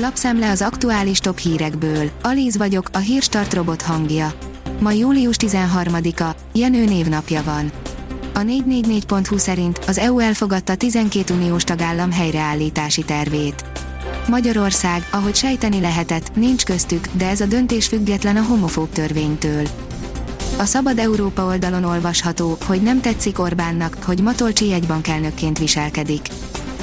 Lapszemle az aktuális top hírekből. Alíz vagyok, a hírstart robot hangja. Ma július 13-a, Jenő névnapja van. A 444.hu szerint az EU elfogadta 12 uniós tagállam helyreállítási tervét. Magyarország, ahogy sejteni lehetett, nincs köztük, de ez a döntés független a homofób törvénytől. A Szabad Európa oldalon olvasható, hogy nem tetszik Orbánnak, hogy Matolcsi jegybankelnökként viselkedik.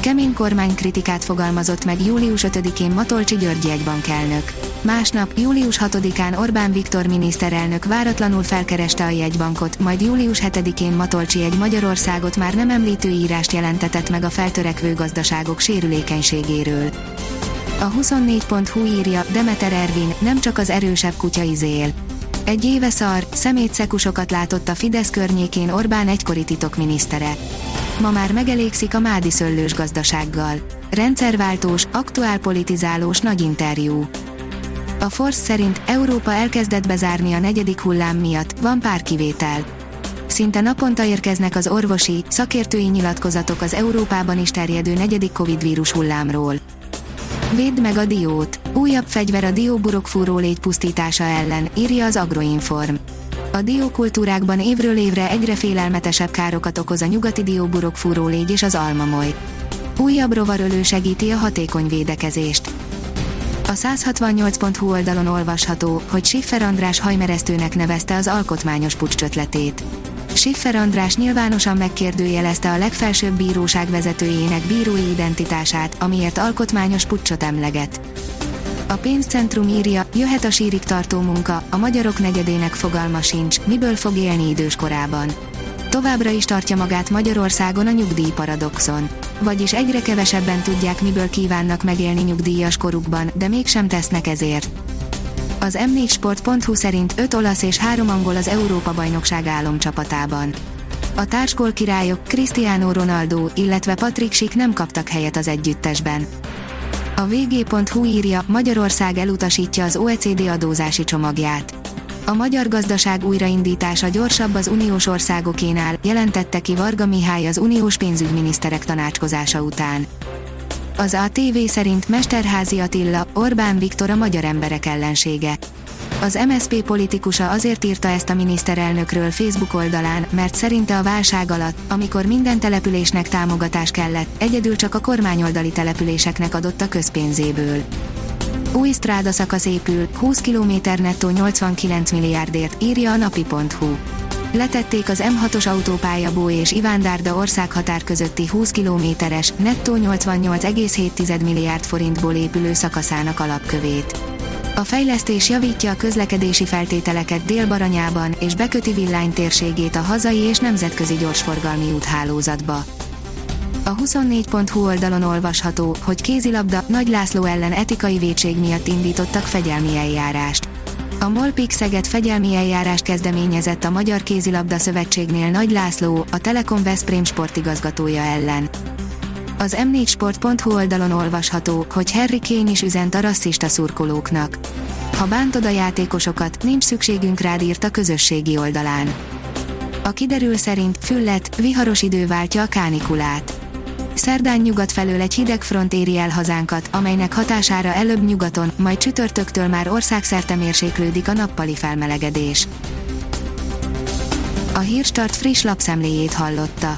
Kemény kormánykritikát fogalmazott meg július 5-én Matolcsi György jegybankelnök. Másnap, július 6-án Orbán Viktor miniszterelnök váratlanul felkereste a jegybankot, majd július 7-én Matolcsi egy Magyarországot már nem említő írást jelentetett meg a feltörekvő gazdaságok sérülékenységéről. A 24.hu írja, Demeter Ervin, nem csak az erősebb kutya izél. Egy éve szar, szemétszekusokat látott a Fidesz környékén Orbán egykori titokminisztere. Ma már megelégszik a mádi szöllős gazdasággal. Rendszerváltós, aktuál politizálós nagy interjú. A Force szerint Európa elkezdett bezárni a negyedik hullám miatt, van pár kivétel. Szinte naponta érkeznek az orvosi, szakértői nyilatkozatok az Európában is terjedő negyedik Covid vírus hullámról. Védd meg a diót! Újabb fegyver a dióburokfúró légy pusztítása ellen, írja az Agroinform. A diókultúrákban évről évre egyre félelmetesebb károkat okoz a nyugati dióburokfúró légy és az almamoly. Újabb rovarölő segíti a hatékony védekezést. A 168.hu oldalon olvasható, hogy Schiffer András hajmeresztőnek nevezte az alkotmányos pucscsötletét. Schiffer András nyilvánosan megkérdőjelezte a legfelsőbb bíróság vezetőjének bírói identitását, amiért alkotmányos puccsot emleget. A pénzcentrum írja, jöhet a sírig tartó munka, a magyarok negyedének fogalma sincs, miből fog élni időskorában. Továbbra is tartja magát Magyarországon a nyugdíj paradoxon. Vagyis egyre kevesebben tudják, miből kívánnak megélni nyugdíjas korukban, de mégsem tesznek ezért. Az m4sport.hu szerint 5 olasz és 3 angol az Európa-bajnokság álomcsapatában. A társgól királyok Cristiano Ronaldo, illetve Patrick Schick nem kaptak helyet az együttesben. A vg.hu írja, Magyarország elutasítja az OECD adózási csomagját. A magyar gazdaság újraindítása gyorsabb az uniós országokénál, jelentette ki Varga Mihály az uniós pénzügyminiszterek tanácskozása után. Az ATV szerint Mesterházi Attila, Orbán Viktor a magyar emberek ellensége. Az MSP politikusa azért írta ezt a miniszterelnökről Facebook oldalán, mert szerinte a válság alatt, amikor minden településnek támogatás kellett, egyedül csak a kormányoldali településeknek adott a közpénzéből. Új stráda szakasz épül, 20 km nettó 89 milliárdért, írja a napi.hu. Letették az M6-os autópálya Bó és Ivándárda országhatár közötti 20 kilométeres, nettó 88,7 milliárd forintból épülő szakaszának alapkövét. A fejlesztés javítja a közlekedési feltételeket Dél-Baranyában és beköti villány térségét a hazai és nemzetközi gyorsforgalmi úthálózatba. A 24.hu oldalon olvasható, hogy kézilabda Nagy László ellen etikai vétség miatt indítottak fegyelmi eljárást. A Molpik Szeged fegyelmi eljárást kezdeményezett a Magyar Kézilabda Szövetségnél Nagy László, a Telekom Veszprém sportigazgatója ellen. Az m4sport.hu oldalon olvasható, hogy Harry Kane is üzent a rasszista szurkolóknak. Ha bántod a játékosokat, nincs szükségünk rád írt a közösségi oldalán. A kiderül szerint füllet, viharos idő váltja a kánikulát. Szerdán nyugat felől egy hideg front éri el hazánkat, amelynek hatására előbb nyugaton, majd csütörtöktől már országszerte mérséklődik a nappali felmelegedés. A Hírstart friss lapszemléjét hallotta.